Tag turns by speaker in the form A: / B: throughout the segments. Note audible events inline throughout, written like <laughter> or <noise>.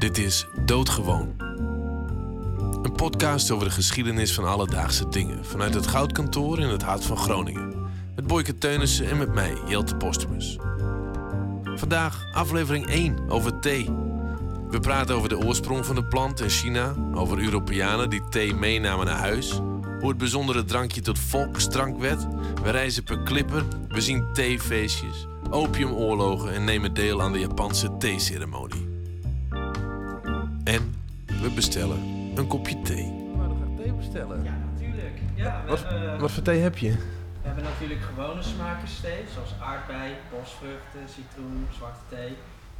A: Dit is Doodgewoon. Een podcast over de geschiedenis van alledaagse dingen. Vanuit het Goudkantoor in het hart van Groningen. Met Boyke Teunissen en met mij, Jelte Postumus. Vandaag aflevering 1 over thee. We praten over de oorsprong van de plant in China. Over Europeanen die thee meenamen naar huis. Hoe het bijzondere drankje tot volksdrank werd. We reizen per clipper. We zien theefeestjes, opiumoorlogen en nemen deel aan de Japanse theeceremonie. We bestellen een kopje thee.
B: We gaan graag thee bestellen.
C: Ja, natuurlijk. Ja,
B: Wat,
C: hebben,
B: wat voor thee heb je?
C: we hebben natuurlijk gewone smaakjes thee, zoals aardbei, bosvruchten, citroen, zwarte thee,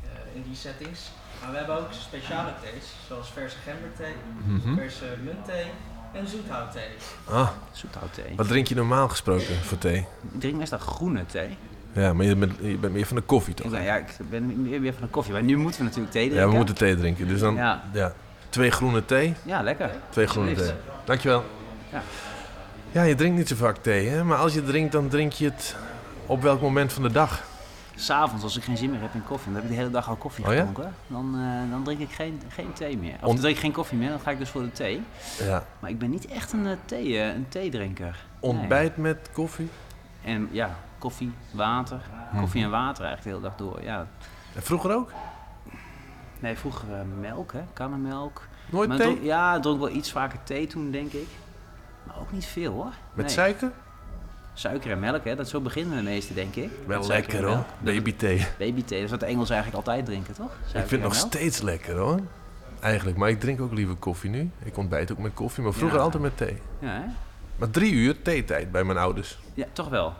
C: eh, in die settings. Maar we hebben ook speciale thees, zoals verse gemberthee,
B: Mhm.
C: verse muntthee en zoethoutthee.
B: Ah,
D: Zoethoutthee.
B: wat drink je normaal gesproken voor thee?
D: Ik drink meestal groene thee.
B: Ja, maar je bent, je bent meer van de koffie toch?
D: Ja, ik ben meer weer van de koffie. Maar nu moeten we natuurlijk thee drinken.
B: Ja, we moeten thee drinken. Dus dan ja.
D: Ja,
B: twee groene thee.
D: ja lekker.
B: Twee groene thee. Dankjewel.
D: Ja.
B: Ja, je drinkt niet zo vaak thee, hè? Maar als je drinkt, dan drink je het op welk moment van de dag?
D: S'avonds, als ik geen zin meer heb in koffie, dan heb ik de hele dag al koffie
B: Oh ja?
D: gedronken. Dan, eh, dan drink ik geen, geen thee meer. Of dan drink ik geen koffie meer, dan ga ik dus voor de thee.
B: Ja.
D: Maar ik ben niet echt een, eh, thee, eh, een theedrinker.
B: Ontbijt met koffie.
D: En ja, koffie, water.
B: Hm.
D: Koffie en water eigenlijk de hele dag door. Ja.
B: En vroeger ook?
D: Nee, vroeger eh, melk, hè, kannenmelk.
B: Nooit
D: Maar
B: thee?
D: dronk- ja, ik dronk wel iets vaker thee toen, denk ik. Maar ook niet veel hoor.
B: Met
D: Nee.
B: suiker?
D: Suiker en melk, hè? Dat zo beginnen de meeste, denk ik.
B: Wel lekker hoor.
D: melk.
B: Babythee.
D: Babythee, dat is wat de Engelsen eigenlijk altijd drinken, toch?
B: Ik vind het nog
D: melk.
B: steeds lekker hoor. Eigenlijk, maar ik drink ook liever koffie nu. Ik ontbijt ook met koffie, maar vroeger
D: Ja.
B: altijd met thee.
D: Ja, hè?
B: Maar drie uur theetijd bij mijn ouders.
D: ja, toch wel.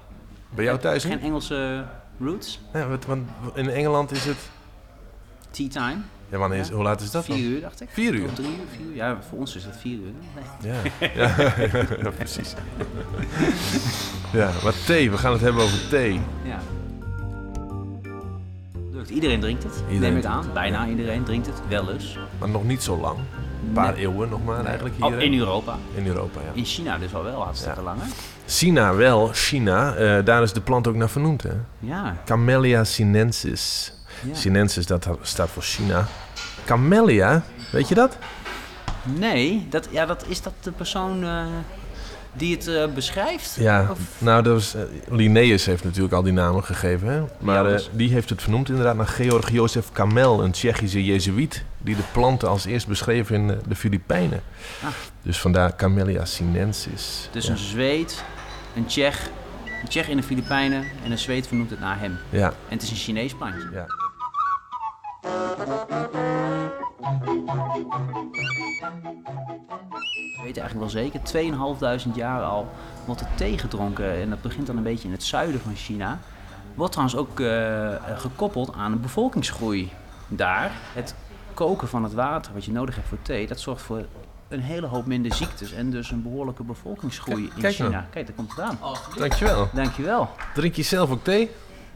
B: Bij jou thuis
D: Geen? Engelse roots?
B: Ja, want in Engeland is het...
D: Tea time?
B: Ja, wanneer is,
D: Ja.
B: hoe laat is dat
D: Vier
B: dan?
D: uur, dacht ik.
B: Vier uur?
D: Of drie uur, vier uur. Ja, voor ons is dat vier uur. Nee.
B: Ja, ja, <laughs> ja, precies. Ja, maar thee, we gaan het hebben over thee.
D: Ja. Lukt. Iedereen drinkt het,
B: Iedereen
D: neem ik aan.
B: het,
D: Bijna iedereen drinkt het, wel eens.
B: Maar nog niet zo lang. Een paar
D: Nee.
B: eeuwen nog maar eigenlijk hier.
D: Oh, in Europa.
B: in Europa, ja.
D: In China dus al wel hartstikke
B: Ja.
D: lang, hè?
B: China wel, China. eh, daar is de plant ook naar vernoemd, hè?
D: Ja.
B: Camellia sinensis.
D: Ja.
B: Sinensis, dat staat voor China. Camellia, weet je dat?
D: Nee, dat, ja, dat, is dat de persoon eh, die het eh, beschrijft?
B: Ja,
D: Of-
B: nou, dat was, eh, Linnaeus heeft natuurlijk al die namen gegeven. Hè? Maar
D: dus-
B: die heeft het vernoemd inderdaad naar Georg Jozef Kamel, een Tsjechische jezuïet. Die de planten als eerst beschreef in de Filipijnen.
D: Ah.
B: Dus vandaar Camellia sinensis.
D: Dus
B: ja.
D: een Zweed, een Tsjech, een Tsjech in de Filipijnen en een Zweed vernoemt het naar hem.
B: Ja,
D: En het is een Chinees plantje.
B: ja.
D: We weten eigenlijk wel zeker, 2500 jaar al wordt er thee gedronken. En dat begint dan een beetje in het zuiden van China. Wordt trouwens ook eh, gekoppeld aan een bevolkingsgroei daar. Het koken van het water wat je nodig hebt voor thee, dat zorgt voor een hele hoop minder ziektes. En dus een behoorlijke bevolkingsgroei
B: Kijk-
D: in
B: kijk
D: China.
B: nou.
D: Kijk, daar komt het aan.
B: Dankjewel.
D: Dankjewel.
B: Drink je zelf ook thee?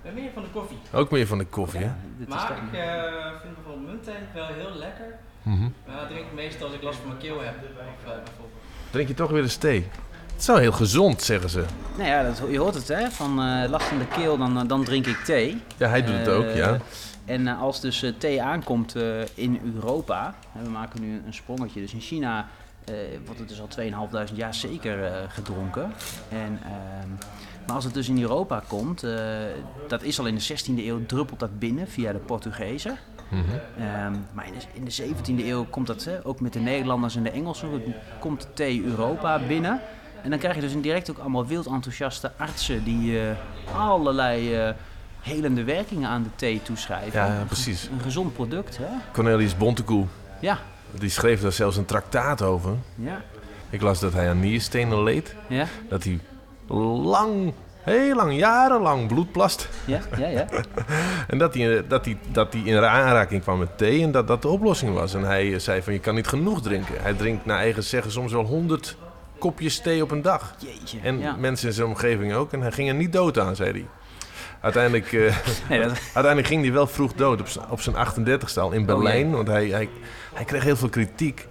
C: Ben meer van de koffie.
B: Ook meer van de koffie, hè?
D: Dit is
C: Maar ik eh, vind bijvoorbeeld muntthee wel heel lekker.
B: Mhm.
C: Maar dat drink ik meestal als ik last van mijn keel heb. Of, eh, bijvoorbeeld.
B: Drink je toch weer eens thee? Het is wel heel gezond, zeggen ze.
D: Nou ja, dat, je hoort het hè, van eh last in de keel, dan, eh, dan drink ik thee.
B: Ja, hij doet het ook,
D: Eh,
B: ja.
D: En eh, als dus eh, thee aankomt eh, in Europa, hè, we maken nu een sprongetje, dus in China eh, wordt het dus al 2500 jaar zeker eh, gedronken. En, ehm, maar als het dus in Europa komt, eh, dat is al in de 16e eeuw, druppelt dat binnen via de Portugezen.
B: Mhm.
D: Ehm, maar in de, in de 17e eeuw komt dat, hè, ook met de Nederlanders en de Engelsen, komt de thee Europa binnen. En dan krijg je dus in direct ook allemaal wild enthousiaste artsen die eh, allerlei eh, helende werkingen aan de thee toeschrijven.
B: Ja, precies.
D: Een gezond product, hè?
B: Cornelius Bontekoe,
D: Ja,
B: die schreef daar zelfs een traktaat over.
D: ja,
B: Ik las dat hij aan nierstenen leed.
D: ja,
B: Dat hij lang, heel lang, jarenlang bloed plast.
D: ja, ja, ja. <laughs>
B: En dat hij, dat, hij, dat hij in aanraking kwam met thee en dat dat de oplossing was. En hij eh, zei van je kan niet genoeg drinken. Hij drinkt naar eigen zeggen soms wel honderd kopjes thee op een dag.
D: Jeetje.
B: En
D: ja.
B: mensen in zijn omgeving ook. En hij ging er niet dood aan, zei hij. Uiteindelijk, eh, <laughs>
D: Nee, dat, <laughs>
B: uiteindelijk ging hij wel vroeg dood op zijn- op zijn 38ste al in Berlijn. want hij, hij, hij kreeg heel veel kritiek.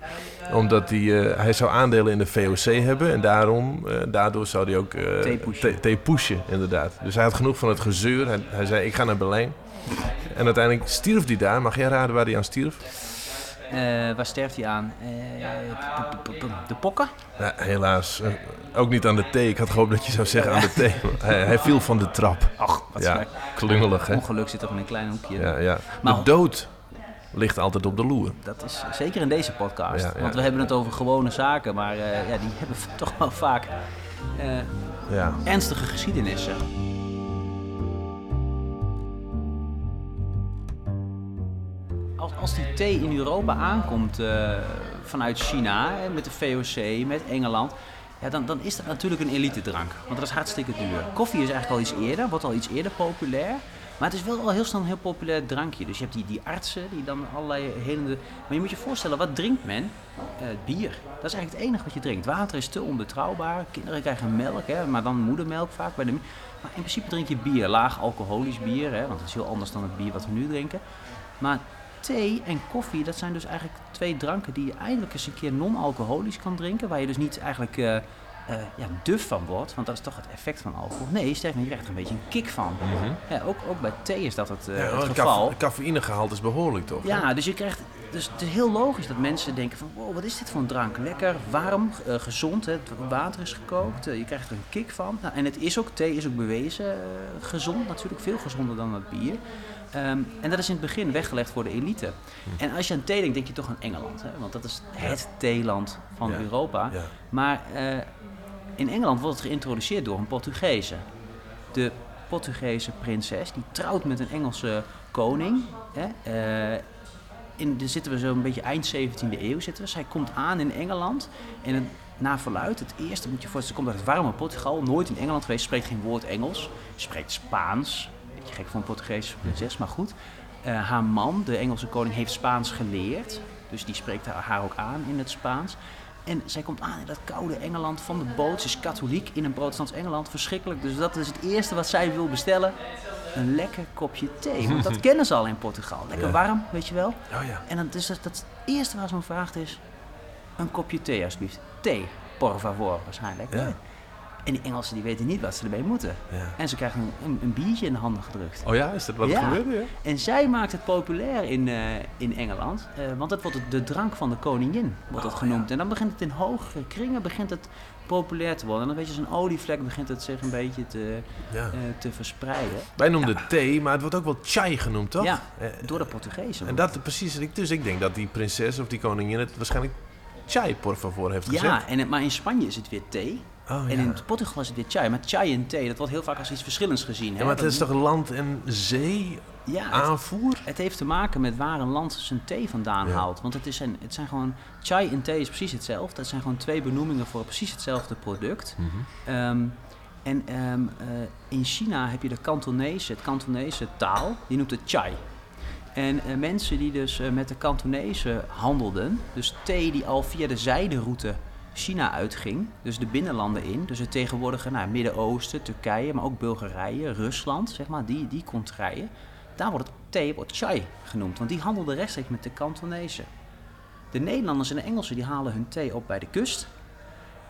B: Omdat hij, eh, hij zou aandelen in de VOC hebben. En daarom, eh, daardoor zou hij ook eh,
D: Thee pushen.
B: thee- pushen, inderdaad. Dus hij had genoeg van het gezeur. Hij, hij zei, ik ga naar Berlijn. En uiteindelijk stierf hij daar. Mag jij raden waar hij aan stierf?
D: Eh, waar sterft hij aan? Eh, de pokken?
B: Ja, helaas. eh, ook niet aan de thee. Ik had gehoopt dat je zou zeggen aan de thee. Hij, hij viel van de trap.
D: Ach, wat
B: Ja, klungelig hè?
D: Ongeluk zit toch in een klein hoekje.
B: Ja, ja.
D: Maar-
B: De dood ligt altijd op de loer.
D: Dat is zeker in deze podcast.
B: Ja, ja.
D: Want we hebben het over gewone zaken, maar eh, ja, die <laughs> hebben toch wel vaak eh,
B: Ja.
D: ernstige geschiedenissen. Als, als die thee in Europa aankomt eh, vanuit China, met de VOC, met Engeland, ja, dan, dan is dat natuurlijk een elite drank. Want dat is hartstikke duur. Koffie is eigenlijk al iets eerder, wordt al iets eerder populair. Maar het is wel al heel snel een heel populair drankje. Dus je hebt die, die artsen die dan allerlei helende... Maar je moet je voorstellen, wat drinkt men? Eh, bier. Dat is eigenlijk het enige wat je drinkt. Water is te onbetrouwbaar. Kinderen krijgen melk, hè, maar dan moedermelk vaak. Bij de... Maar in principe drink je bier, laag alcoholisch bier. Hè, want het is heel anders dan het bier wat we nu drinken. Maar thee en koffie, dat zijn dus eigenlijk twee dranken die je eindelijk eens een keer non-alcoholisch kan drinken. Waar je dus niet eigenlijk eh, eh, ja, duf van wordt, want dat is toch het effect van alcohol. Nee, sterker nog, je krijgt er een beetje een kick van. ja, ook, ook bij thee is dat het, eh,
B: Ja,
D: het
B: het
D: geval.
B: caffe- cafeïnegehalte is behoorlijk toch?
D: Ja, dus je krijgt. Dus het is heel logisch dat mensen denken van wow, wat is dit voor een drank? Lekker, warm, eh, gezond, hè? het water is gekookt, je krijgt er een kick van. Nou, en het is ook, thee is ook bewezen eh, gezond, natuurlijk veel gezonder dan het bier. Ehm, en dat is in het begin weggelegd voor de elite.
B: Hm.
D: En als je aan thee denkt, denk je toch aan Engeland. Hè? Want dat is het theeland van
B: Ja.
D: Europa.
B: Ja.
D: Maar eh, in Engeland wordt het geïntroduceerd door een Portugese. De Portugese prinses, die trouwt met een Engelse koning. Hè? Eh, in, dan zitten we zo'n beetje eind 17e eeuw zitten we. Zij komt aan in Engeland. En naar verluid, het eerste moet je voorstellen, ze komt uit het warme Portugal. Nooit in Engeland geweest, spreekt geen woord Engels. Spreekt Spaans. Beetje gek voor een Portugese prinses, maar goed. Eh, haar man, de Engelse koning, heeft Spaans geleerd. Dus die spreekt haar ook aan in het Spaans. En zij komt aan in dat koude Engeland van de boot. Ze is katholiek in een protestants Engeland. Verschrikkelijk. Dus dat is het eerste wat zij wil bestellen. Een lekker kopje thee. Want dat <laughs> kennen ze al in Portugal. Lekker
B: Ja.
D: warm, weet je wel.
B: Oh ja.
D: En dan is dat, dat het eerste waar ze om vraagt is... Een kopje thee alsjeblieft. Thee, por favor, waarschijnlijk.
B: Ja.
D: En die Engelsen die weten niet wat ze ermee moeten.
B: Ja.
D: En ze krijgen een, een, een biertje in de handen gedrukt.
B: Oh ja, is dat wat er
D: Ja.
B: gebeurde? Ja?
D: En zij maakt het populair in, eh, in Engeland. eh, want het wordt de drank van de koningin, wordt het
B: Oh,
D: genoemd. En dan begint het in hogere kringen begint het populair te worden. En dan weet je, zo'n olievlek begint het zich een beetje te, eh, te verspreiden.
B: Wij noemden het thee, maar het wordt ook wel chai genoemd, toch?
D: Ja, door de Portugezen.
B: En dat precies, dus ik denk dat die prinses of die koningin het waarschijnlijk chai por favor heeft gezegd.
D: ja, en, het- maar in Spanje is het weer thee.
B: Oh,
D: En
B: ja.
D: in Portugal is het weer chai. Maar chai en thee, dat wordt heel vaak als iets verschillends gezien.
B: ja,
D: hè?
B: maar het
D: Dat-
B: is toch land- en zee
D: Ja,
B: aanvoer?
D: het heeft te maken met waar een land zijn thee vandaan
B: Ja.
D: haalt. Want het, is een, het zijn gewoon... Chai en thee is precies hetzelfde. Het zijn gewoon twee benoemingen voor precies hetzelfde product. Ehm, en ehm, eh, in China heb je de Kantonese, het Kantonese taal, die noemt het chai. En eh, mensen die dus eh, met de Kantonese handelden, dus thee die al via de zijderoute China uitging, dus de binnenlanden in, dus het tegenwoordige nou, Midden-Oosten, Turkije, maar ook Bulgarije, Rusland, zeg maar, die, die contraien, daar wordt het thee wordt chai genoemd, want die handelden rechtstreeks met de Kantonese. De Nederlanders en de Engelsen die halen hun thee op bij de kust.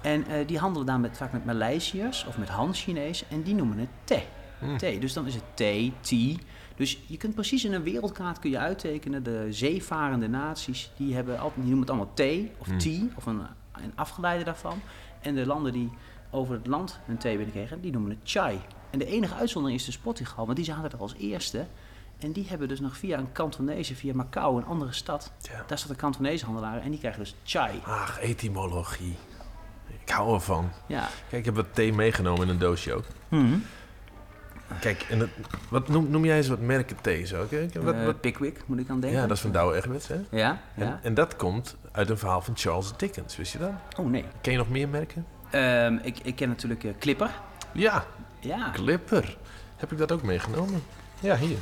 D: En eh, die handelen daar met, vaak met Maleisiërs of met Han-Chinees en die noemen het thee.
B: Hmm.
D: thee. Dus dan is het thee, tea. Dus je kunt precies in een wereldkaart kun je uittekenen, de zeevarende naties, die, hebben altijd, die noemen het allemaal thee of
B: Hmm.
D: tea of een, een afgeleide daarvan. En de landen die over het land hun thee binnenkregen, die noemen het chai. En de enige uitzondering is dus Portugal, want die zaten er als eerste. En die hebben dus nog via een Kantonese, via Macau, een andere stad,
B: Ja.
D: daar staat de Kantonese handelaren en die krijgen dus chai.
B: Ach, etymologie. Ik hou ervan.
D: Ja.
B: Kijk, ik heb wat thee meegenomen in een doosje ook.
D: Mhm.
B: Kijk, en het, wat noem, noem jij eens wat merken thee zo? Kijk, wat,
D: Eh,
B: wat,
D: Pickwick, moet ik aan denken.
B: ja, dat is van Douwe Egberts, hè?
D: Ja,
B: En,
D: ja.
B: en dat komt uit een verhaal van Charles Dickens, wist je dat?
D: Oh nee.
B: Ken je nog meer merken?
D: Ehm, ik, ik ken natuurlijk eh, Clipper.
B: Ja,
D: Ja.
B: Clipper. Heb ik dat ook meegenomen? Ja, hier.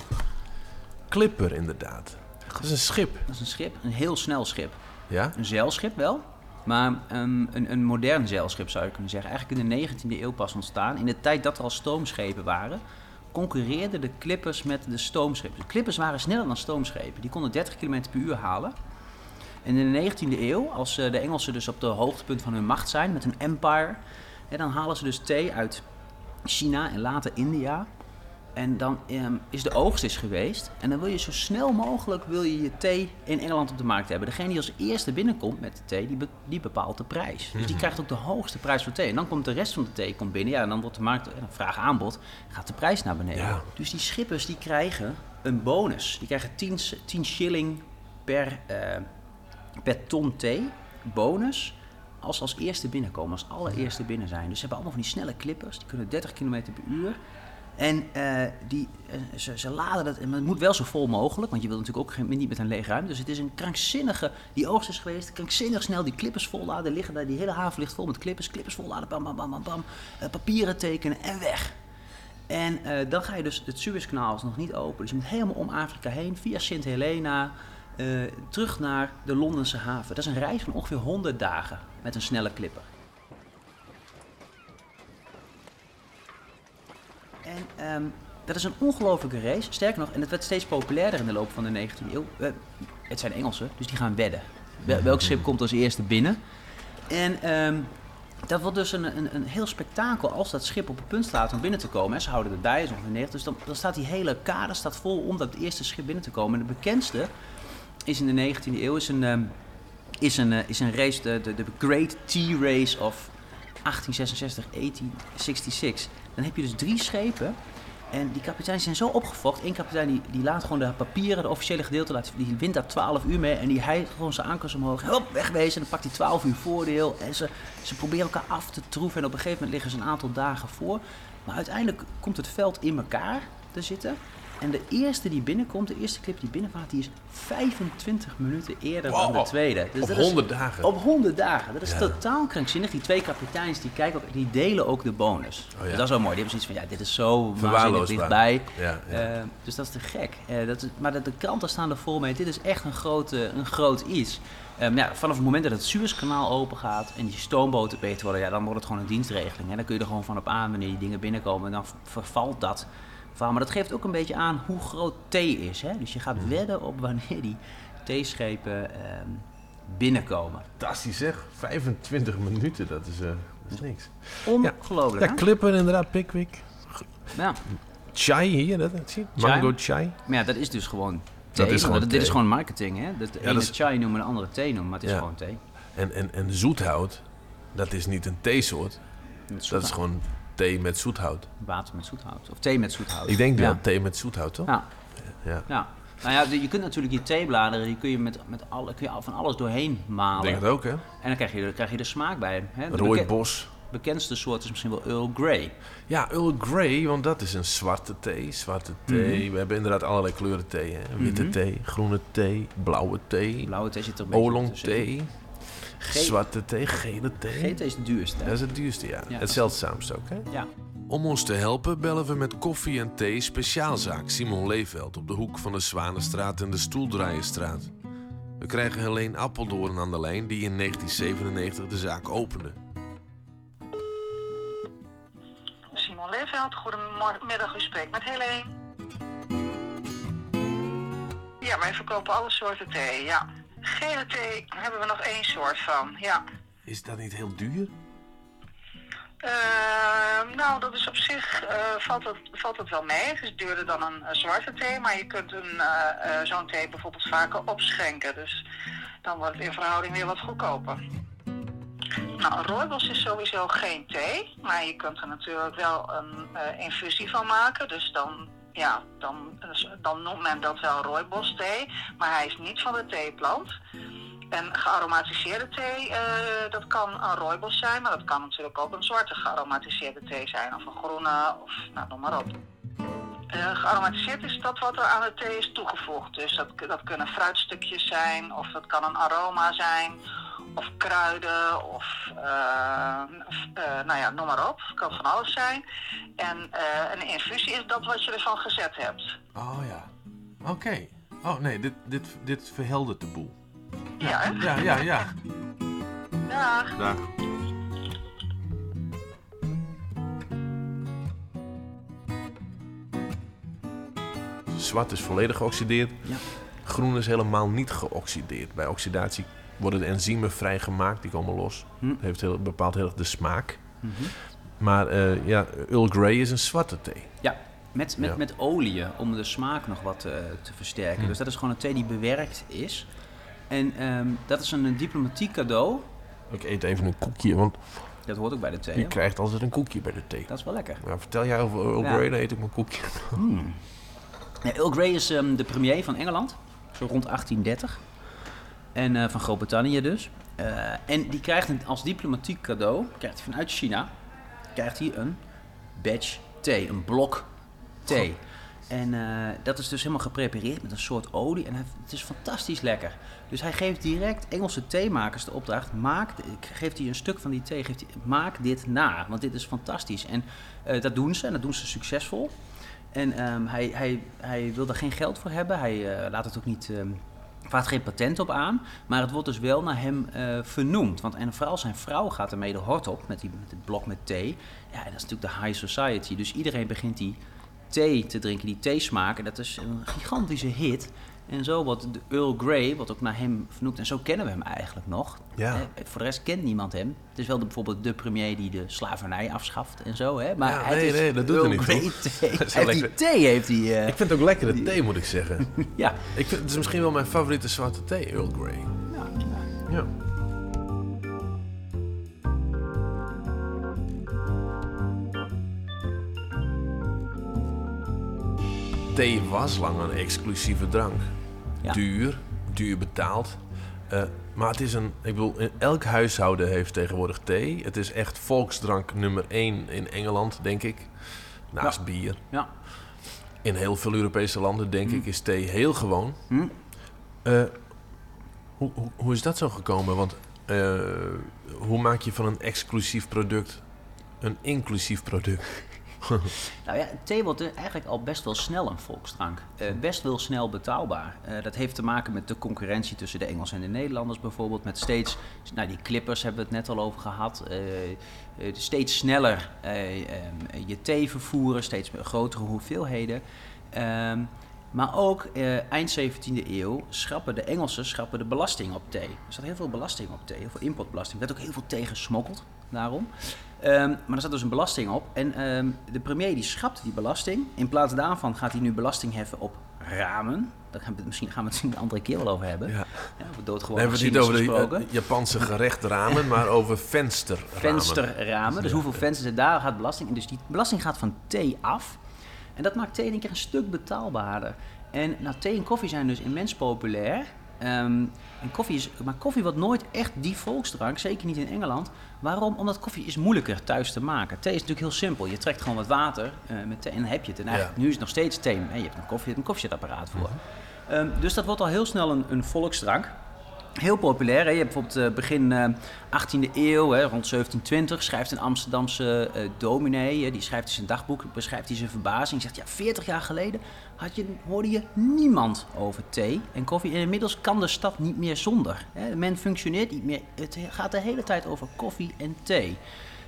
B: Clipper, inderdaad. Dat is een schip.
D: Dat is een schip, een heel snel schip.
B: Ja?
D: Een zeilschip wel, maar ehm, een, een modern zeilschip zou je kunnen zeggen. Eigenlijk in de 19e eeuw pas ontstaan. In de tijd dat er al stoomschepen waren, concurreerden de clippers met de stoomschepen. De clippers waren sneller dan stoomschepen. Die konden 30 km per uur halen. En in de 19e eeuw, als eh, de Engelsen dus op de hoogtepunt van hun macht zijn met hun empire, hè, dan halen ze dus thee uit China en later India. En dan ehm, is de oogst is geweest. En dan wil je zo snel mogelijk wil je, je thee in Engeland op de markt hebben. Degene die als eerste binnenkomt met de thee, die, be- die bepaalt de prijs. Dus die krijgt ook de hoogste prijs voor thee. En dan komt de rest van de thee komt binnen. Ja, en dan wordt de markt, eh, vraag aanbod, gaat de prijs naar beneden.
B: Ja.
D: Dus die schippers die krijgen een bonus. Die krijgen 10, s- 10 shilling per, eh, per ton thee. Bonus. Als ze als eerste binnenkomen, als allereerste binnen zijn. Dus ze hebben allemaal van die snelle clippers. Die kunnen 30 km per uur. En eh, die, eh, ze, ze laden dat, en het moet wel zo vol mogelijk, want je wilt natuurlijk ook geen, niet met een lege ruimte. Dus het is een krankzinnige, die oogst is geweest, krankzinnig snel die clippers volladen, liggen daar, die hele haven ligt vol met clippers, clippers volladen, bam, bam, bam, bam, bam, eh, papieren tekenen en weg. En dan ga je dus, het Suezkanaal is nog niet open, dus je moet helemaal om Afrika heen, via Sint Helena, eh, terug naar de Londense haven. Dat is een reis van ongeveer 100 dagen met een snelle clipper. En ehm, dat is een ongelofelijke race. Sterker nog, en het werd steeds populairder in de loop van de 19e eeuw. Het zijn Engelsen, dus die gaan wedden. Wel- Welk schip komt als eerste binnen? En ehm, dat wordt dus een, een, een heel spektakel als dat schip op het punt staat om binnen te komen. Hè. Ze houden erbij, is ongeveer 90. Dus dan, dan staat die hele kade staat vol om dat eerste schip binnen te komen. En de bekendste is in de 19e eeuw is een, ehm, is een, eh, is een race, de, de, de Great Tea Race of 1866, 1866. Dan heb je dus drie schepen. En die kapiteins zijn zo opgefokt. Eén kapitein die, die laat gewoon de papieren, de officiële gedeelte, die wint daar 12 uur mee. En die hijgt gewoon zijn ankers omhoog. Hop, wegwezen. En dan pakt hij 12 uur voordeel. En ze, ze proberen elkaar af te troeven. En op een gegeven moment liggen ze een aantal dagen voor. Maar uiteindelijk komt het veld in elkaar te zitten. En de eerste die binnenkomt, de eerste clip die binnenvaart, die is 25 minuten eerder dan de tweede. Dus
B: Op
D: dat is-
B: 100 dagen.
D: op 100 dagen. Dat is
B: Ja.
D: totaal krankzinnig. Die twee kapiteins die kijken ook, die delen ook de bonus.
B: Oh ja.
D: Dus dat is wel mooi. Die hebben zoiets van ja, dit is zo waanzinnig dichtbij.
B: Ja, ja.
D: Eh, dus dat is te gek. Eh, dat is, maar de, de kranten staan er vol mee. Dit is echt een, grote, een groot iets. Ehm, ja, vanaf het moment dat het Suezkanaal open gaat en die stoomboten beter worden, ja, dan wordt het gewoon een dienstregeling. Hè. Dan kun je er gewoon van op aan wanneer die dingen binnenkomen. En dan vervalt dat. Verhaal. Maar dat geeft ook een beetje aan hoe groot thee is. Hè. Dus je gaat wedden op wanneer die theeschepen ehm, binnenkomen.
B: Fantastisch zeg. 25 minuten, dat is, eh, dat is niks.
D: Ongelooflijk,
B: Ja,
D: hè?
B: Clipper inderdaad, Pickwick.
D: Ja.
B: Chai hier, dat, dat zie je?
D: Chai.
B: Mango chai.
D: Maar ja, dat is dus gewoon
B: Dat
D: thee.
B: is
D: want
B: gewoon
D: dit
B: thee.
D: is gewoon marketing, hè? Dat de
B: Ja,
D: ene
B: dat is-
D: chai noemen, de andere thee noemen, maar het is
B: Ja.
D: gewoon thee.
B: En, en, en zoethout, dat is niet een theesoort. Dat
D: zoethout.
B: is gewoon thee met zoethout.
D: water met zoethout. Of thee met zoethout.
B: Ik denk wel thee met zoethout, toch?
D: Ja.
B: Ja.
D: Nou ja, je kunt natuurlijk je theebladeren, die kun je met, met alle, kun je al van alles doorheen
B: Ik
D: malen.
B: denk het ook, hè?
D: En dan krijg je, dan krijg je de smaak bij. Hè? De beke-
B: Rooibos.
D: bekendste soort is misschien wel Earl Grey.
B: Ja, Earl Grey, want dat is een zwarte thee. Zwarte thee. We hebben inderdaad allerlei kleuren thee. Hè? Witte
D: Mhm.
B: thee, groene thee, blauwe thee,
D: Blauwe thee zit er een beetje
B: oolong thee, zwarte thee, gele thee.
D: Geen thee is het duurste.
B: Dat is het duurste, ja.
D: Ja.
B: Het zeldzaamste ook, hè?
D: Ja.
A: Om ons te helpen bellen we met koffie en thee speciaalzaak Simon Leefveld op de hoek van de Zwanenstraat en de Stoeldraaienstraat. We krijgen Helene Appeldoorn aan de lijn die in 1997 de zaak opende.
E: Simon Leefveld, goedemiddag, u spreekt met Helene. Ja, wij verkopen alle soorten thee, ja. Gele thee hebben we nog één soort van, ja.
B: Is dat niet heel duur?
E: Eh, nou, dat is op zich, eh, valt, het, valt het wel mee. Het is duurder dan een, zwarte thee, maar je kunt een, eh, eh, zo'n thee bijvoorbeeld vaker opschenken. Dus dan wordt het in verhouding weer wat goedkoper. Nou, een rooibos is sowieso geen thee, maar je kunt er natuurlijk wel een infusie van maken. Dus dan, ja, dan, dus dan noemt men dat wel rooibos thee, maar hij is niet van de theeplant. En gearomatiseerde thee, eh, dat kan een rooibos zijn, maar dat kan natuurlijk ook een zwarte gearomatiseerde thee zijn, of een groene, of nou, noem maar op. Eh, gearomatiseerd is dat wat er aan de thee is toegevoegd. Dus dat, dat kunnen fruitstukjes zijn, of dat kan een aroma zijn, of kruiden, of eh, eh, nou ja, noem maar op. Het kan van alles zijn. En eh, een infusie is dat wat je ervan gezet hebt.
B: Oh ja. Oké. Oh nee, dit, dit, dit verheldert de boel.
E: Ja, hè?
B: Ja, ja, ja.
E: Dag.
B: Dag. Zwart is volledig geoxideerd.
D: Ja.
B: Groen is helemaal niet geoxideerd. Bij oxidatie worden de enzymen vrijgemaakt, die komen los.
D: Hm.
B: Dat heeft heel, bepaalt heel erg de smaak.
D: Mhm.
B: Maar eh, ja, Earl Grey is een zwarte thee.
D: Ja, Met, met,
B: Ja.
D: met olie om de smaak nog wat eh, te versterken.
B: Hm.
D: Dus dat is gewoon een thee die bewerkt is. En ehm, dat is een, een diplomatiek cadeau.
B: Ik eet even een koekje, want
D: Dat hoort ook bij de thee.
B: je krijgt altijd een koekje bij de thee.
D: Dat is wel lekker.
B: Nou, vertel jij over Earl
D: Ja.
B: Grey, dan eet ik mijn koekje.
D: Ja, Earl Grey is ehm, de premier van Engeland, zo rond 1830. En eh, van Groot-Brittannië dus. Eh, en die krijgt een, als diplomatiek cadeau, krijgt hij vanuit China, krijgt hij een badge thee, een blok thee. En eh, dat is dus helemaal geprepareerd met een soort olie. En hij- het is fantastisch lekker. Dus hij geeft direct Engelse theemakers de opdracht: maak, geeft hij een stuk van die thee, geeft hij, maak dit na. Want dit is fantastisch. En dat doen ze en dat doen ze succesvol. En ehm, hij, hij, hij wil daar geen geld voor hebben. Hij laat het ook niet. ehm vraagt geen patent op aan. Maar het wordt dus wel naar hem eh, vernoemd. Want en vooral zijn vrouw gaat ermee de hort op met, die, met het blok met thee. Ja, dat is natuurlijk de high society. Dus iedereen begint die thee te drinken, die theesmaak. En dat is een gigantische hit. En zo de Earl Grey, wat ook naar hem vernoemd. En zo kennen we hem eigenlijk nog.
B: Ja.
D: Voor de rest kent niemand hem. Het is wel de, bijvoorbeeld de premier die de slavernij afschaft en zo. Hè? Maar
B: Ja, nee,
D: is
B: nee, dat doet
D: Earl
B: niet
D: Grey thee. <laughs> Hij heeft die thee heeft hij... eh,
B: Ik vind het ook lekkere thee, moet ik zeggen. <laughs>
D: ja.
B: Ik vind, het is misschien wel mijn favoriete zwarte thee, Earl Grey.
D: Ja, ja.
B: Ja. Thee was lang een exclusieve drank.
D: Ja.
B: Duur, duur betaald. Eh, maar het is een, ik bedoel, elk huishouden heeft tegenwoordig thee. Het is echt volksdrank nummer één in Engeland, denk ik. Naast bier.
D: ja.
B: In heel veel Europese landen, denk ik, is thee heel gewoon.
D: Hm.
B: Eh, hoe, hoe, hoe is dat zo gekomen? Want eh, hoe maak je van een exclusief product een inclusief product? <laughs>
D: Nou ja, thee wordt eigenlijk al best wel snel een volksdrank. Eh, best wel snel betaalbaar. Eh, dat heeft te maken met de concurrentie tussen de Engelsen en de Nederlanders bijvoorbeeld. Met steeds, nou die clippers hebben we het net al over gehad. eh, steeds sneller eh, ehm, je thee vervoeren, steeds grotere hoeveelheden. Ehm, maar ook eind 17e eeuw schrappen de Engelsen schrappen de belasting op thee. Er zat heel veel belasting op thee, heel veel importbelasting. Er werd ook heel veel thee gesmokkeld, daarom. Ehm, maar er zat dus een belasting op. En ehm, de premier die schrapt die belasting. In plaats daarvan gaat hij nu belasting heffen op ramen. Daar gaan we misschien gaan we het een andere keer wel over hebben.
B: Ja.
D: Ja, over doodgewoon
B: hebben we het niet over de
D: gesproken.
B: eh, Japanse gerechten maar over vensterramen.
D: vensterramen. Dus hoeveel vensters er daar gaat belasting in. Dus die belasting gaat van thee af. En dat maakt thee in één keer een stuk betaalbaarder. En nou, thee en koffie zijn dus immens populair. Ehm, en koffie is, maar koffie wordt nooit echt die volksdrank, zeker niet in Engeland. Waarom? Omdat koffie is moeilijker thuis te maken. Thee is natuurlijk heel simpel. Je trekt gewoon wat water eh, met thee en dan heb je het. En eigenlijk,
B: Ja.
D: nu is het nog steeds thee. Hè, je hebt een koffie, je hebt een koffiezetapparaat voor. Ehm, dus dat wordt al heel snel een, een volksdrank. Heel populair. Hè? Je hebt bijvoorbeeld eh, begin eh, 18e eeuw, hè, rond 1720, schrijft een Amsterdamse eh dominee, hè, die schrijft in zijn dagboek, beschrijft hij zijn verbazing. Zegt, ja, 40 jaar geleden had je, hoorde je niemand over thee en koffie. En inmiddels kan de stad niet meer zonder. Hè? Men functioneert niet meer. Het gaat de hele tijd over koffie en thee.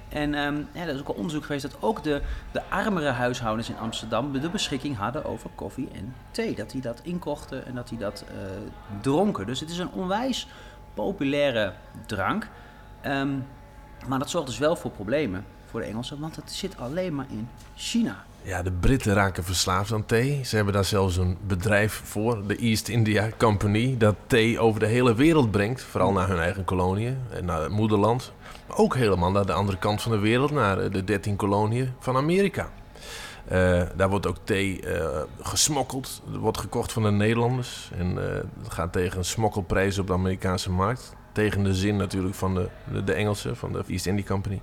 D: En ja, er is ook al onderzoek geweest dat ook de, de armere huishoudens in Amsterdam de beschikking hadden over koffie en thee. Dat die dat inkochten en dat die dat eh, dronken. Dus het is een onwijs populaire drank. Ehm, maar dat zorgt dus wel voor problemen voor de Engelsen, want het zit alleen maar in China.
B: Ja, de Britten raken verslaafd aan thee. Ze hebben daar zelfs een bedrijf voor, de East India Company, dat thee over de hele wereld brengt. Vooral naar hun eigen koloniën en naar het moederland. Maar ook helemaal naar de andere kant van de wereld, naar eh, de 13 koloniën van Amerika. Eh, daar wordt ook thee eh, gesmokkeld. Wordt gekocht van de Nederlanders. En het gaat tegen een smokkelprijs op de Amerikaanse markt. Tegen de zin natuurlijk van de, de, de Engelsen, van de East India Company.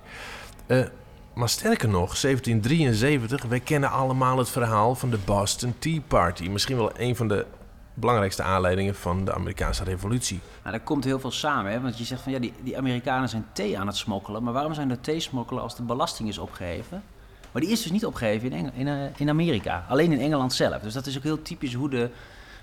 B: Maar sterker nog, 1773, wij kennen allemaal het verhaal van de Boston Tea Party. Misschien wel een van de belangrijkste aanleidingen van de Amerikaanse revolutie.
D: Nou, daar komt heel veel samen, hè? want je zegt van ja, die, die Amerikanen zijn thee aan het smokkelen. Maar waarom zijn er thee smokkelen als de belasting is opgeheven? Maar die is dus niet opgeheven in, Eng- in, eh, in Amerika, alleen in Engeland zelf. Dus dat is ook heel typisch hoe de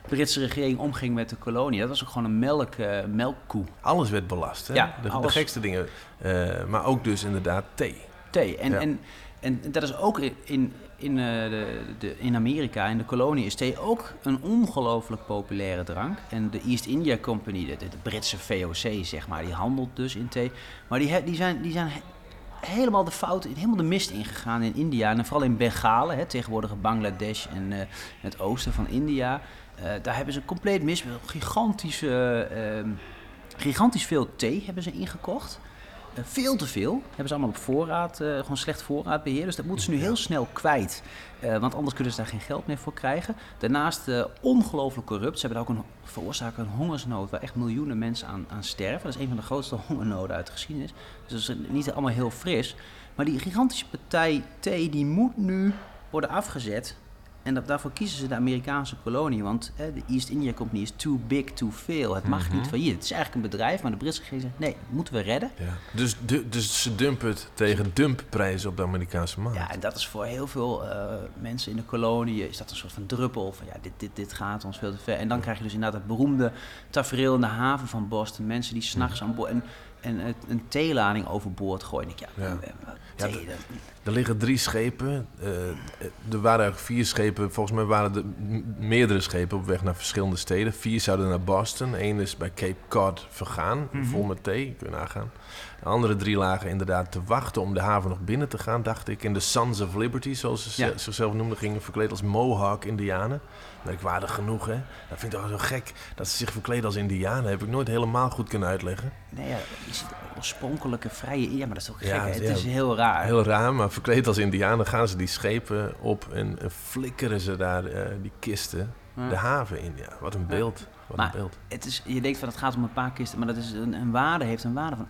D: Britse regering omging met de kolonie. Dat was ook gewoon een melk, eh, melkkoe.
B: Alles werd belast, hè?
D: Ja,
B: de, gekste dingen. Eh, maar ook dus inderdaad thee.
D: Thee. En,
B: Ja.
D: en, en dat is ook in, in, in, eh, de, de, in Amerika, in de kolonie, is thee ook een ongelooflijk populaire drank. En de East India Company, de, de, Britse VOC, zeg maar, die handelt dus in thee. Maar die, die, zijn, die zijn he- helemaal de fout, helemaal de mist ingegaan in India. En vooral in Bengalen, hè, tegenwoordig Bangladesh en eh, het oosten van India. Eh, daar hebben ze compleet mis. Gigantische, ehm, gigantisch veel thee hebben ze ingekocht. Eh, veel te veel. Hebben ze allemaal op voorraad, eh, gewoon slecht voorraadbeheer. Dus dat moeten ze nu heel snel kwijt. Eh, want anders kunnen ze daar geen geld meer voor krijgen. Daarnaast ongelooflijk corrupt. Ze hebben daar ook een, veroorzaken een hongersnood waar echt miljoenen mensen aan, aan sterven. Dat is een van de grootste <laughs> hongernoden uit de geschiedenis. Dus dat is niet allemaal heel fris. Maar die gigantische partij thee die moet nu worden afgezet. En dat, daarvoor kiezen ze de Amerikaanse kolonie. Want hè, de East India Company is too big to fail. Het mag niet failliet. Het is eigenlijk een bedrijf, maar de Britse regering zegt... nee, moeten we redden.
B: Ja. Dus, du- dus ze dumpen het tegen dumpprijzen op de Amerikaanse markt.
D: Ja, en dat is voor heel veel eh, mensen in de kolonie is dat een soort van druppel van ja, dit, dit, dit gaat ons veel te ver. En dan krijg je dus inderdaad het beroemde tafereel in de haven van Boston. Mensen die s'nachts aan boord en, en het- een theelading overboord gooien. Ik, ja,
B: Ja.
D: eh,
B: Ja, dat-
D: dat-
B: Er liggen drie schepen. eh, er waren eigenlijk vier schepen. Volgens mij waren er meerdere schepen op weg naar verschillende steden. Vier zouden naar Boston. Eén is bij Cape Cod vergaan, vol met thee. Kun je nagaan. De andere drie lagen inderdaad te wachten om de haven nog binnen te gaan, dacht ik. En de Sons of Liberty, zoals ze
D: Ja.
B: ze- zichzelf noemden, gingen verkleed als Mohawk-Indianen. Merkwaardig genoeg, hè? Dat vind ik toch zo gek. Dat ze zich verkleden als Indianen, heb ik nooit helemaal goed kunnen uitleggen.
D: nee, ja, je ziet oorspronkelijke vrije... Ja, maar dat is ook gek.
B: Ja,
D: hè? Het
B: ja.
D: is heel raar.
B: Heel raar, maar verkleed als indianen gaan ze die schepen op en, en flikkeren ze daar eh, die kisten de haven in. Ja, wat een beeld. Wat
D: Maar
B: een beeld.
D: het is, je denkt van het gaat om een paar kisten, maar dat is een, een waarde, heeft een waarde van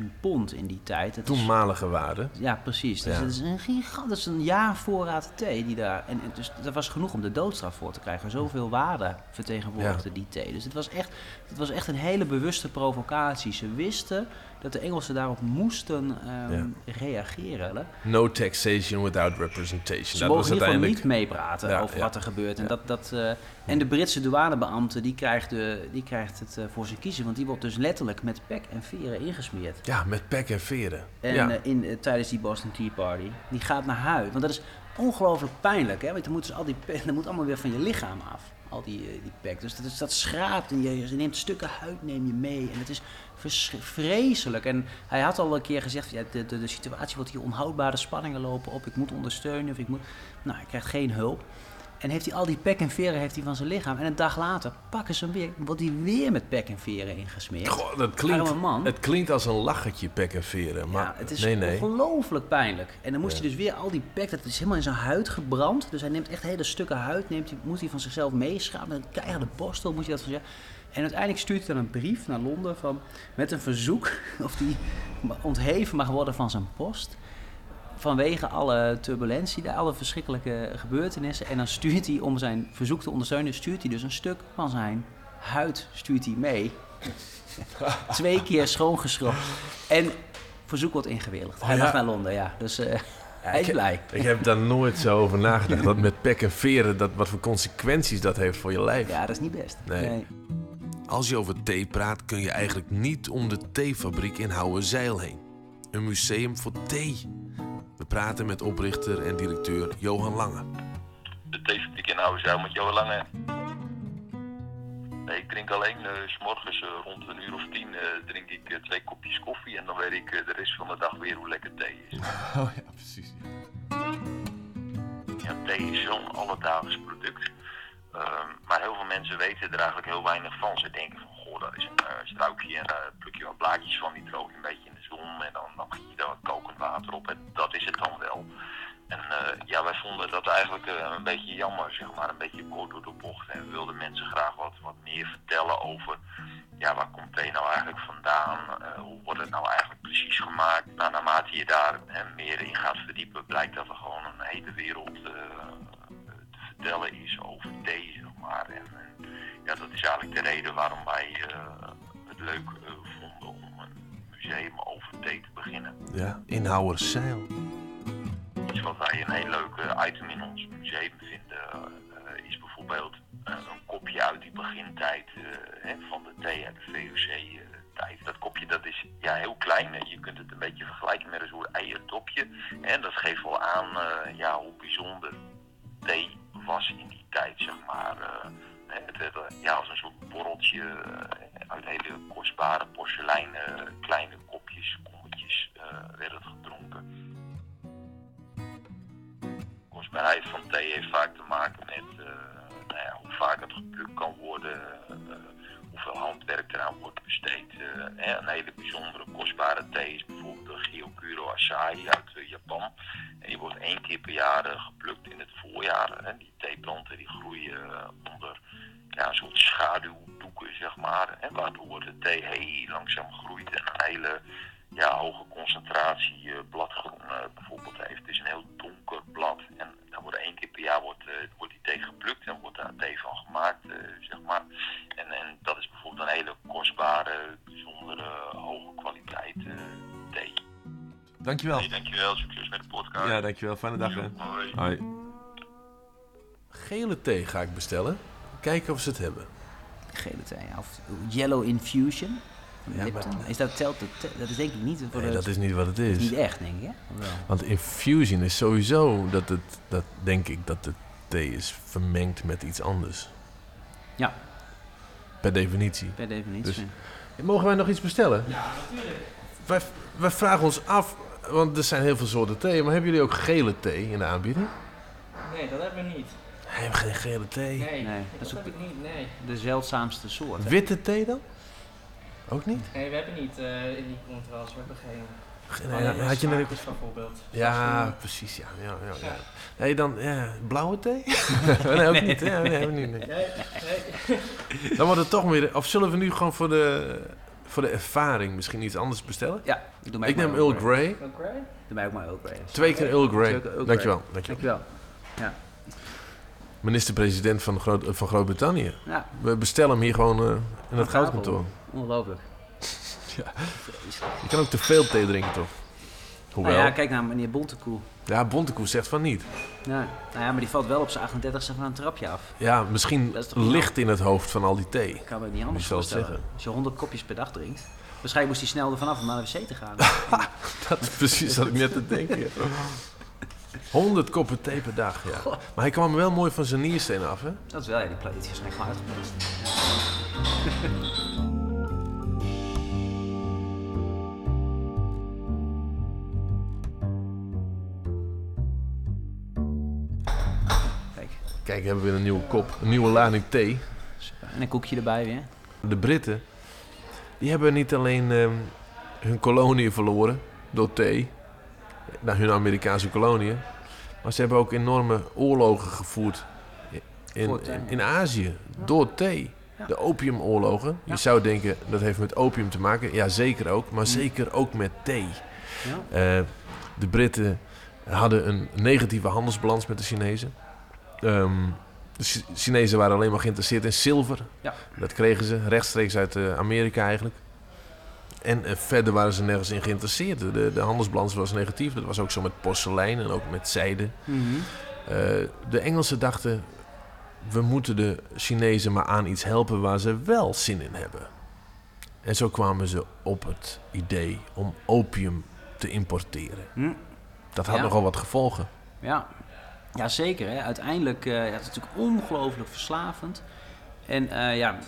D: 18.000 pond in die tijd. Dat is-
B: Toenmalige waarde.
D: Ja, precies. Dus
B: Ja.
D: het is een gigant, dat is een jaar voorraad thee die daar. En, en dus dat was genoeg om de doodstraf voor te krijgen. Zoveel waarde vertegenwoordigde die thee. Dus het was, echt, het was echt een hele bewuste provocatie. Ze wisten dat de Engelsen daarop moesten ehm, reageren. hè.
B: No taxation without representation.
D: Ze
B: dat
D: mogen
B: was
D: in ieder geval
B: uiteindelijk.
D: niet meepraten
B: Ja,
D: over
B: ja.
D: wat er gebeurt. En,
B: Ja.
D: dat, dat, eh, en de Britse die krijgt, de, die krijgt het eh, voor zijn kiezen. Want die wordt dus letterlijk met pek en veren ingesmeerd.
B: Ja, met pek en veren.
D: En
B: ja.
D: eh, in, eh, tijdens die Boston Tea Party. Die gaat naar huis. Want dat is ongelooflijk pijnlijk. Hè? Want dan moeten ze al die <laughs> dat moet allemaal weer van je lichaam af. Al die, die pek. Dus dat, is, dat schraapt en je, je neemt stukken huid neem je mee. En het is vreselijk. En hij had al een keer gezegd, ja, de, de, de situatie wordt hier onhoudbare spanningen lopen op. Ik moet ondersteunen of ik moet... Nou, hij krijgt geen hulp. En heeft hij al die pek en veren heeft hij van zijn lichaam. En een dag later pakken ze hem weer. Wordt hij weer met pek en veren ingesmeerd.
B: Goh, dat klinkt,
D: man.
B: het klinkt als een lachertje, pek en veren. Maar
D: ja, het is
B: nee, nee.
D: ongelooflijk pijnlijk. En dan moest
B: Ja.
D: hij dus weer al die pek, dat is helemaal in zijn huid gebrand. Dus hij neemt echt hele stukken huid, neemt, hij- moet hij van zichzelf meeschrapen. Met een keiharde borstel moet je dat van zeggen. En uiteindelijk stuurt hij dan een brief naar Londen van, met een verzoek <laughs> of die ontheven mag worden van zijn post. Vanwege alle turbulentie, alle verschrikkelijke gebeurtenissen. En dan stuurt hij, om zijn verzoek te ondersteunen, stuurt hij dus een stuk van zijn huid stuurt hij mee. <laughs> Twee keer schoongeschrokken. En verzoek wordt ingewilligd. Hij
B: Oh, ja.
D: mag naar Londen, ja. Dus eh, hij is
B: ik-
D: blij.
B: Ik heb daar nooit zo over nagedacht. Dat met pek en veren, dat, wat voor consequenties dat heeft voor je lijf.
D: Ja, dat is niet best.
B: Nee.
A: Als je over thee praat, kun je eigenlijk niet om de theefabriek in Houwenzeil heen. Een museum voor thee. Praten met oprichter en directeur Johan Lange.
F: de theefabriek in Oudezuil met Johan Lange. Nee, ik drink alleen eh, s s'morgens eh, rond een uur of tien eh, drink ik twee kopjes koffie en dan weet ik de rest van de dag weer hoe lekker thee is. <laughs>
B: Oh ja, precies.
F: Ja, thee is zo'n alledaags product. Ehm, maar heel veel mensen weten er eigenlijk heel weinig van. Ze denken van, goh, dat is een eh, struikje en daar pluk je wat blaadjes van, die droog je een beetje in de zon en dan, dan giet je daar wat kokend water op en dat is het dan wel. En eh, ja, wij vonden dat eigenlijk eh, een beetje jammer, zeg maar, een beetje kort door de bocht. En we wilden mensen graag wat, wat meer vertellen over, ja, waar komt thee nou eigenlijk vandaan? Eh, hoe wordt het nou eigenlijk precies gemaakt? Nou, naarmate je daar meer in gaat verdiepen, blijkt dat er gewoon een hele wereld eh, vertellen is over thee, zeg maar. En, en ja, dat is eigenlijk de reden waarom wij eh, het leuk eh, vonden om een museum over thee te beginnen.
B: Ja, in Houwerzeil.
F: Iets wat wij een heel leuk eh, item in ons museum vinden eh, is bijvoorbeeld eh, een kopje uit die begintijd eh, hè, van de thee uit de VOC-tijd. dat kopje dat is ja, heel klein. hè. Je kunt het een beetje vergelijken met een soort eierdopje. En dat geeft wel aan eh, ja, hoe bijzonder thee was in die tijd, zeg maar. Eh, het eh, ja, als een soort borreltje eh, uit hele kostbare porseleinen, kleine kopjes, kommetjes werd het gedronken. Kostbaarheid van thee heeft vaak te maken met nou ja, hoe vaak het geplukt kan worden, hoeveel handwerk eraan wordt besteed. een hele bijzondere kostbare thee is bijvoorbeeld de Gyokuro Asahi uit Japan. En die wordt één keer per jaar geplukt in het voorjaar die groeien eh, onder ja, een soort schaduwdoeken, zeg maar. Hè, waardoor de thee heel langzaam groeit en een hele ja, hoge concentratie eh, bladgroen eh, bijvoorbeeld heeft. Het is een heel donker blad en dan wordt één keer per jaar wordt, wordt die thee geplukt en wordt daar thee van gemaakt, zeg maar. En, en dat is bijvoorbeeld een hele kostbare, bijzondere, hoge kwaliteit thee.
B: Dankjewel.
F: Hey, dankjewel, succes met de podcast.
B: Ja, dankjewel. Fijne dag, hè.
F: Hoi.
B: Hoi. Gele thee ga ik bestellen. Kijken of ze het hebben.
D: Gele thee. Of Yellow Infusion.
B: Ja, maar-
D: Is dat, telt dat, dat is denk ik niet voor
B: Nee,
D: de,
B: dat is niet wat het is.
D: niet echt, denk ik. Hè?
B: Want infusion is sowieso dat het, dat denk ik dat de thee is vermengd met iets anders.
D: Ja,
B: Per definitie.
D: per definitie.
B: Dus- Mogen wij nog iets bestellen?
C: Ja, natuurlijk.
B: Wij, wij vragen ons af, want er zijn heel veel soorten thee, maar hebben jullie ook gele thee in de aanbieding?
C: Nee, dat hebben we niet.
B: We hebben geen gele thee.
C: Nee,
D: Nee,
C: dat,
D: dat is ook-
C: heb ik niet. Nee.
D: De zeldzaamste soort. hè?
B: Witte thee dan? Ook niet?
C: nee, we hebben niet eh, in die contrast. We hebben geen.
B: Nee, had je net...
C: smaakjes bijvoorbeeld.
B: Ja,
C: Zoals,
B: precies, ja. ja, ja, ja.
C: Ja.
B: Nee, dan ja, blauwe thee? <laughs> nee, ook niet. Ja, nee, niet. nee.
C: Nee, nee. <laughs>
B: Dan wordt het toch meer... Of zullen we nu gewoon voor de, voor de ervaring misschien iets anders bestellen?
D: Ja, ik doe mij
B: Ik neem Earl
D: Grey.
C: Earl Grey?
D: Doe mij ook maar Earl Grey.
B: Twee keer Earl Grey. Dankjewel. dankjewel.
D: Dankjewel.
B: Minister-president van, Groot, van Groot-Brittannië.
D: Ja,
B: We bestellen hem hier gewoon eh, in het goudkantoor.
D: ongelooflijk. <laughs>
B: Ja. Je kan ook te veel thee drinken, toch? Hoewel.
D: Nou ja,
B: ja,
D: kijk naar meneer Bontekoe.
B: Bontekoe zegt van niet.
D: Ja. Nou ja, maar die valt wel op zijn 38ste van een trapje af.
B: Ja, misschien licht in het hoofd van al die thee.
D: Ik kan me niet anders voorstellen.
B: zeggen?
D: Als je 100 kopjes per dag drinkt. Waarschijnlijk moest hij snel ervan af om naar de wc te gaan. <laughs>
B: Dat is precies wat ik net te denken. <laughs> 100 koppen thee per dag, ja. Maar hij kwam wel mooi van zijn niersteen af, hè?
D: dat is wel, ja, die is waarschijnlijk gewoon uitgeblust. <laughs> Kijk,
B: Kijk, hebben we weer een nieuwe kop. Een nieuwe lading thee.
D: super. En een koekje erbij weer.
B: De Britten, die hebben niet alleen ehm, hun koloniën verloren door thee. Naar hun Amerikaanse koloniën. Maar ze hebben ook enorme oorlogen gevoerd in,
D: thee.
B: in, in Azië. Door thee. De opiumoorlogen. Je zou denken dat heeft met opium te maken. Ja, zeker ook. Maar zeker ook met thee.
D: Ja.
B: Eh, de Britten hadden een negatieve handelsbalans met de Chinezen. Ehm, de Chi- Chinezen waren alleen maar geïnteresseerd in zilver.
D: Ja.
B: Dat kregen ze rechtstreeks uit eh, Amerika eigenlijk. En eh, verder waren ze nergens in geïnteresseerd. De, de handelsbalans was negatief. Dat was ook zo met porselein en ook met zijde.
D: Mhm.
B: Eh, de Engelsen dachten... we moeten de Chinezen maar aan iets helpen waar ze wel zin in hebben. En zo kwamen ze op het idee om opium te importeren.
D: Hm.
B: Dat had
D: Ja.
B: nogal wat gevolgen.
D: Ja, ja zeker. Hè. Uiteindelijk uh, ja, het is natuurlijk ongelooflijk verslavend. En uh, ja,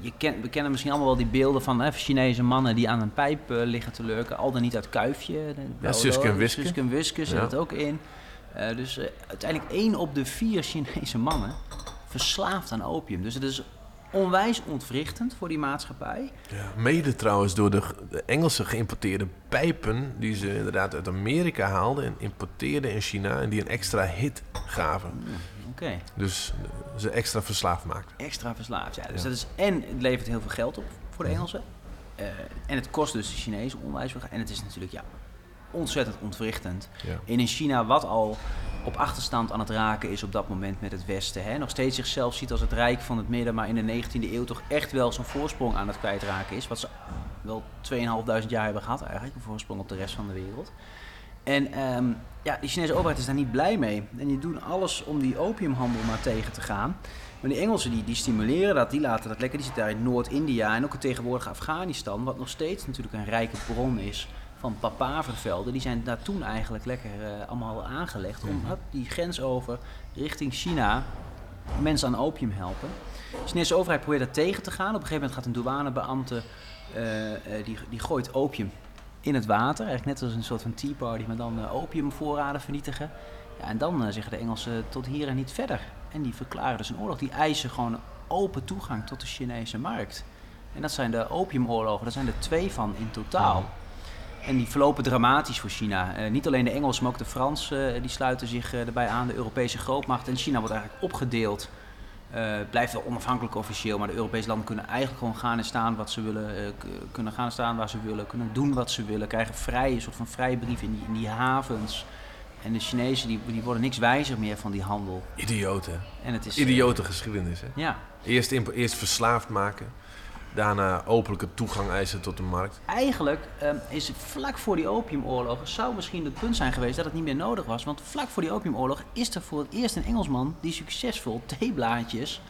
D: je kent, we kennen misschien allemaal wel die beelden van hè, Chinese mannen die aan een pijp uh, liggen te lurken. Al dan niet uit kuifje.
B: Ja, Suske en Wiske.
D: Suske en Wiske zit
B: Ja.
D: het ook in. Uh, dus uh, uiteindelijk één op de vier Chinese mannen verslaafd aan opium. Dus het is onwijs ontwrichtend voor die maatschappij.
B: Ja, mede trouwens door de, de Engelse geïmporteerde pijpen... die ze inderdaad uit Amerika haalden en importeerden in China... en die een extra hit gaven.
D: Oké. Okay.
B: Dus ze extra verslaafd maakten.
D: Extra verslaafd, ja. Dus
B: Ja.
D: dat is... En het levert heel veel geld op voor de Engelsen. Uh, en het kost dus de Chinezen onwijs veel. En het is natuurlijk, ja, ontzettend ontwrichtend.
B: Ja.
D: In China, wat al op achterstand aan het raken is op dat moment met het Westen. Hè? Nog steeds zichzelf ziet als het rijk van het midden, maar in de 19e eeuw toch echt wel zo'n voorsprong aan het kwijtraken is. Wat ze wel 2.500 jaar hebben gehad eigenlijk, een voorsprong op de rest van de wereld. En um, ja, de Chinese overheid is daar niet blij mee. En die doen alles om die opiumhandel maar tegen te gaan. Maar die Engelsen die, die stimuleren dat, die laten dat lekker. Die zitten daar in Noord-India en ook het tegenwoordige Afghanistan, wat nog steeds natuurlijk een rijke bron is van papavervelden. Die zijn daar toen eigenlijk lekker uh, allemaal aangelegd om uh, die grens over richting China mensen aan opium helpen. De Chinese overheid probeert dat tegen te gaan. Op een gegeven moment gaat een douanebeambte, uh, die, die gooit opium in het water. Eigenlijk net als een soort van tea party, maar dan opiumvoorraden vernietigen. Ja, en dan eh, zeggen de Engelsen tot hier en niet verder. En die verklaren dus een oorlog. Die eisen gewoon open toegang tot de Chinese markt. En dat zijn de opiumoorlogen. Daar zijn er twee van in totaal. En die verlopen dramatisch voor China. Eh, niet alleen de Engelsen, maar ook de Fransen eh, die sluiten zich eh, erbij aan. De Europese grootmacht. En China wordt eigenlijk opgedeeld. Eh, het blijft wel onafhankelijk officieel, maar de Europese landen kunnen eigenlijk gewoon gaan en staan wat ze willen. eh, kunnen gaan en staan waar ze willen. Kunnen doen wat ze willen. Krijgen vrij, een soort van vrijbrief in die, in die havens. En de Chinezen die, die worden niks wijzer meer van die handel.
B: Idioten.
D: En het is. eh,
B: Idiote geschiedenis, hè?
D: ja,
B: Eerst, eerst verslaafd maken. Daarna openlijke toegang eisen tot de markt.
D: Eigenlijk ehm, is vlak voor die opiumoorlogen zou misschien het punt zijn geweest dat het niet meer nodig was. Want vlak voor die opiumoorlog is er voor het eerst een Engelsman die succesvol theeblaadjes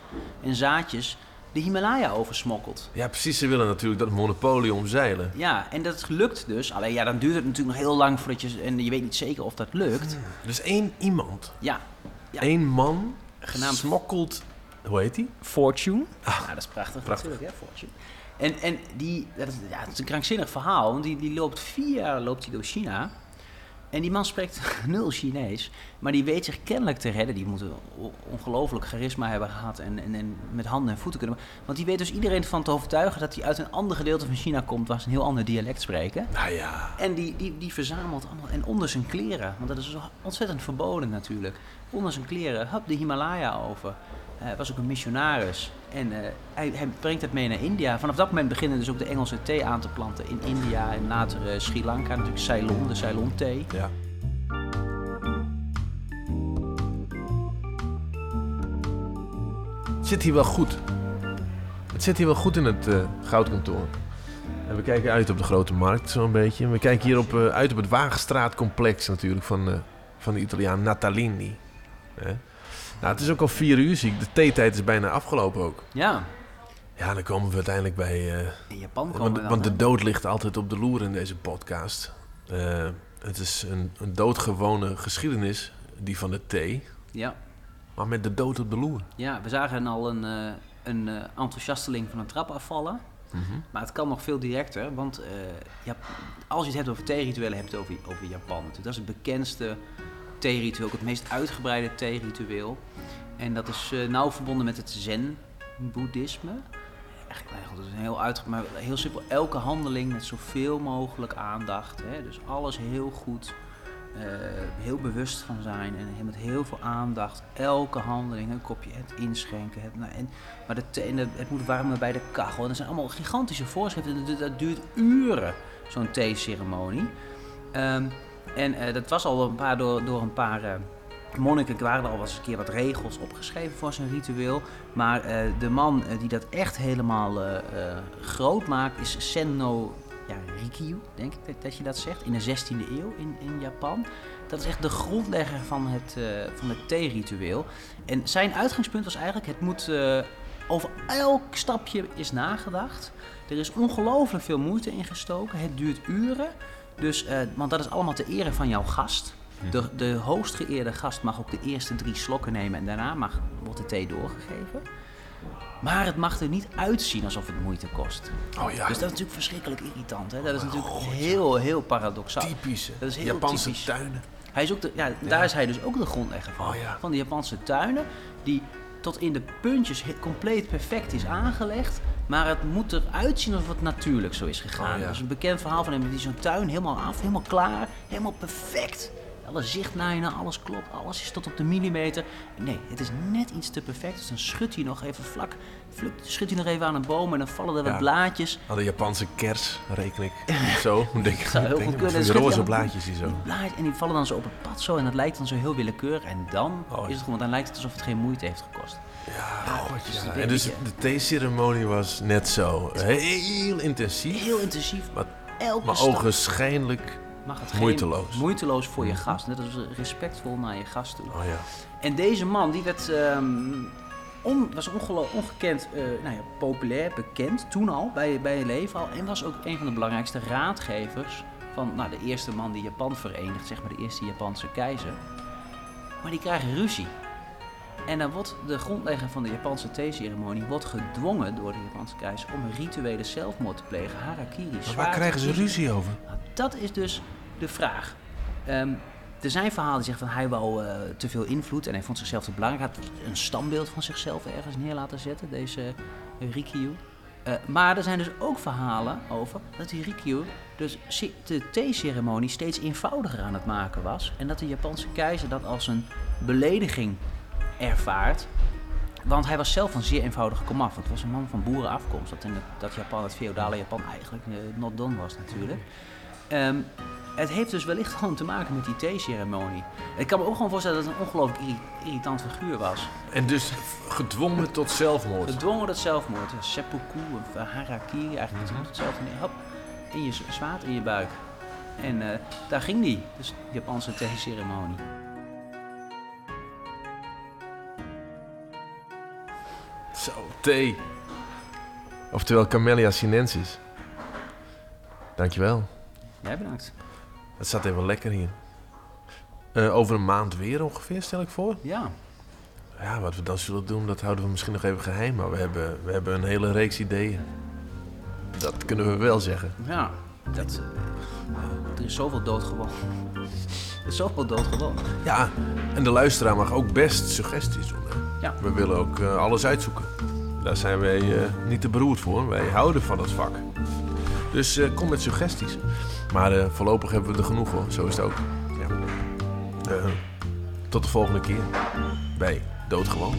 D: en zaadjes de Himalaya oversmokkelt.
B: Ja, precies. Ze willen natuurlijk dat monopolie omzeilen.
D: Ja, en dat lukt dus. Alleen ja, dan duurt het natuurlijk nog heel lang voordat je... En je weet niet zeker of dat lukt.
B: Dus één iemand,
D: Ja, Ja.
B: één man,
D: Genaamd-
B: smokkelt... Hoe heet die?
D: Fortune. ja, dat is prachtig,
B: prachtig.
D: natuurlijk, hè, Fortune. En, en die, dat is, ja, het is een krankzinnig verhaal, want die, die loopt vier jaar loopt hij door China. En die man spreekt <laughs> nul Chinees, maar die weet zich kennelijk te redden. Die moet ongelooflijk charisma hebben gehad en, en, en met handen en voeten kunnen. Want die weet dus iedereen van te overtuigen dat hij uit een ander gedeelte van China komt waar ze een heel ander dialect spreken.
B: Nou ja.
D: En die, die, die verzamelt allemaal. En onder zijn kleren, want dat is ontzettend verboden natuurlijk. Onder zijn kleren, hup de Himalaya over. Hij was ook een missionaris. En eh, hij, brengt het mee naar India. Vanaf dat moment beginnen dus ook de Engelse thee aan te planten in India. En later eh, Sri Lanka, natuurlijk Ceylon, de Ceylon thee.
B: Ja. Het zit hier wel goed. Het zit hier wel goed in het goudkantoor. En we kijken uit op de grote markt zo'n beetje. We kijken hier op, uit op het Wagenstraatcomplex natuurlijk van, van de Italiaan Natalini. Nou, het is ook al vier uur zie ik. De theetijd is bijna afgelopen ook.
D: Ja,
B: Ja, dan komen we uiteindelijk bij... eh,
D: in Japan komen
B: want,
D: we dan,
B: want de dood ligt altijd op de loer in deze podcast. Eh, het is een, een doodgewone geschiedenis, die van de thee.
D: Ja.
B: Maar met de dood op de loer.
D: ja, we zagen al een, eh, een enthousiasteling van een trap afvallen. Maar het kan nog veel directer, want ja, als je het hebt over theerituelen, heb je het over, over Japan. Dat is het bekendste theeritueel, ook het meest uitgebreide theeritueel. En dat is eh, nauw verbonden met het zen-boeddhisme. Eigenlijk, het is een heel uitgebreid, maar heel simpel. Elke handeling met zoveel mogelijk aandacht. Hè? Dus alles heel goed, eh, heel bewust van zijn en met heel veel aandacht. Elke handeling, een kopje, het inschenken. Het, nou, en, maar de het moet warmen bij de kachel. En dat zijn allemaal gigantische voorschriften. Dat, dat duurt uren, zo'n theeceremonie. Ehm, en eh, dat was al een paar door, door een paar eh, monniken. Waren al eens een keer wat regels opgeschreven voor zijn ritueel. Maar eh, de man die dat echt helemaal groot maakt is Senno ja, Rikyu, denk ik dat, je dat zegt. In de 16e eeuw in, in Japan. Dat is echt de grondlegger van het, van het theeritueel. En zijn uitgangspunt was eigenlijk: het moet over elk stapje is nagedacht. Er is ongelooflijk veel moeite in gestoken. Het duurt uren. Dus, eh, want dat is allemaal te ere van jouw gast. De, de hoogst geëerde gast mag ook de eerste drie slokken nemen en daarna mag, wordt de thee doorgegeven. Maar het mag er niet uitzien alsof het moeite kost.
B: Oh ja,
D: Dus dat is natuurlijk verschrikkelijk irritant. Hè? Dat is natuurlijk heel, heel paradoxaal.
B: typische.
D: Dat is heel
B: Japanse
D: typisch.
B: tuinen.
D: Hij is ook de, ja, daar is hij dus ook de grondlegger van.
B: Oh ja.
D: Van de Japanse tuinen, die tot in de puntjes compleet perfect is aangelegd. Maar het moet eruit zien alsof het natuurlijk zo is gegaan.
B: Oh ja.
D: Dat is een bekend verhaal van hem. Die zo'n tuin helemaal af, helemaal klaar, helemaal perfect. Alle zichtlijnen, alles klopt, alles is tot op de millimeter. Nee, het is net iets te perfect. Dus dan schudt hij nog even vlak, schudt hij nog even aan een boom en dan vallen er wat
B: Ja.
D: blaadjes.
B: Aan de Japanse kers, reken ik. <laughs> Zo, denk ik.
D: zou heel
B: denk
D: goed kunnen.
B: Die roze blaadjes die zo.
D: En die vallen dan zo op het pad zo en dat lijkt dan zo heel willekeurig. En dan
B: Oh, ja.
D: is het gewoon, dan lijkt het alsof het geen moeite heeft gekost.
B: Ja,
D: die-
B: En dus de theeceremonie was net zo. Heel intensief.
D: Heel intensief.
B: Maar-
D: elke
B: Maar ogenschijnlijk...
D: mag het geen-
B: moeiteloos.
D: moeiteloos voor je gast. Net als respectvol naar je gast toe.
B: Oh ja.
D: En deze man die werd, ehm, on- was ongekend eh, nou ja, populair, bekend toen al, bij, bij je leven al. En was ook een van de belangrijkste raadgevers van nou, de eerste man die Japan verenigt, zeg maar de eerste Japanse keizer. Maar die krijgen ruzie. En dan wordt de grondlegger van de Japanse theeceremonie wordt gedwongen door de Japanse keizer om een rituele zelfmoord te plegen, harakiri.
B: Maar waar krijgen ze ruzie over?
D: Nou, dat is dus de vraag. Ehm, er zijn verhalen die zeggen van hij wou eh, te veel invloed en hij vond zichzelf te belangrijk. Hij had een standbeeld van zichzelf ergens neer laten zetten, deze uh, Rikyu. Uh, maar er zijn dus ook verhalen over dat die Rikyu dus de theeceremonie steeds eenvoudiger aan het maken was. En dat de Japanse keizer dat als een belediging ervaart. Want hij was zelf een zeer eenvoudige komaf. Het was een man van boerenafkomst. Dat in het, dat Japan, het feodale Japan, eigenlijk uh, not done was natuurlijk. Um, het heeft dus wellicht gewoon te maken met die theeceremonie. Ik kan me ook gewoon voorstellen dat het een ongelooflijk irritant figuur was.
B: En dus gedwongen tot zelfmoord.
D: Gedwongen tot zelfmoord. Seppuku of harakiri, eigenlijk mm -hmm. hetzelfde. Hop, in je zwaard in je buik. En uh, daar ging die, dus de Japanse theeceremonie.
B: Zo, thee. Oftewel Camellia sinensis. Dankjewel.
D: Jij bedankt.
B: Het staat even lekker hier. Uh, over een maand weer ongeveer, stel ik voor.
D: Ja.
B: Ja, wat we dan zullen doen, dat houden we misschien nog even geheim. Maar we hebben, we hebben een hele reeks ideeën. Dat kunnen we wel zeggen.
D: Ja, dat, er is zoveel dood gewonnen. Is zoveel dood gewonnen.
B: Ja, en de luisteraar mag ook best suggesties doen. Hè?
D: Ja.
B: We willen ook uh, alles uitzoeken. Daar zijn wij uh, niet te beroerd voor. Wij houden van het vak. Dus uh, kom met suggesties. Maar voorlopig hebben we er genoeg hoor. Zo is het ook. Ja. tot de volgende keer. Bij Doodgewoon.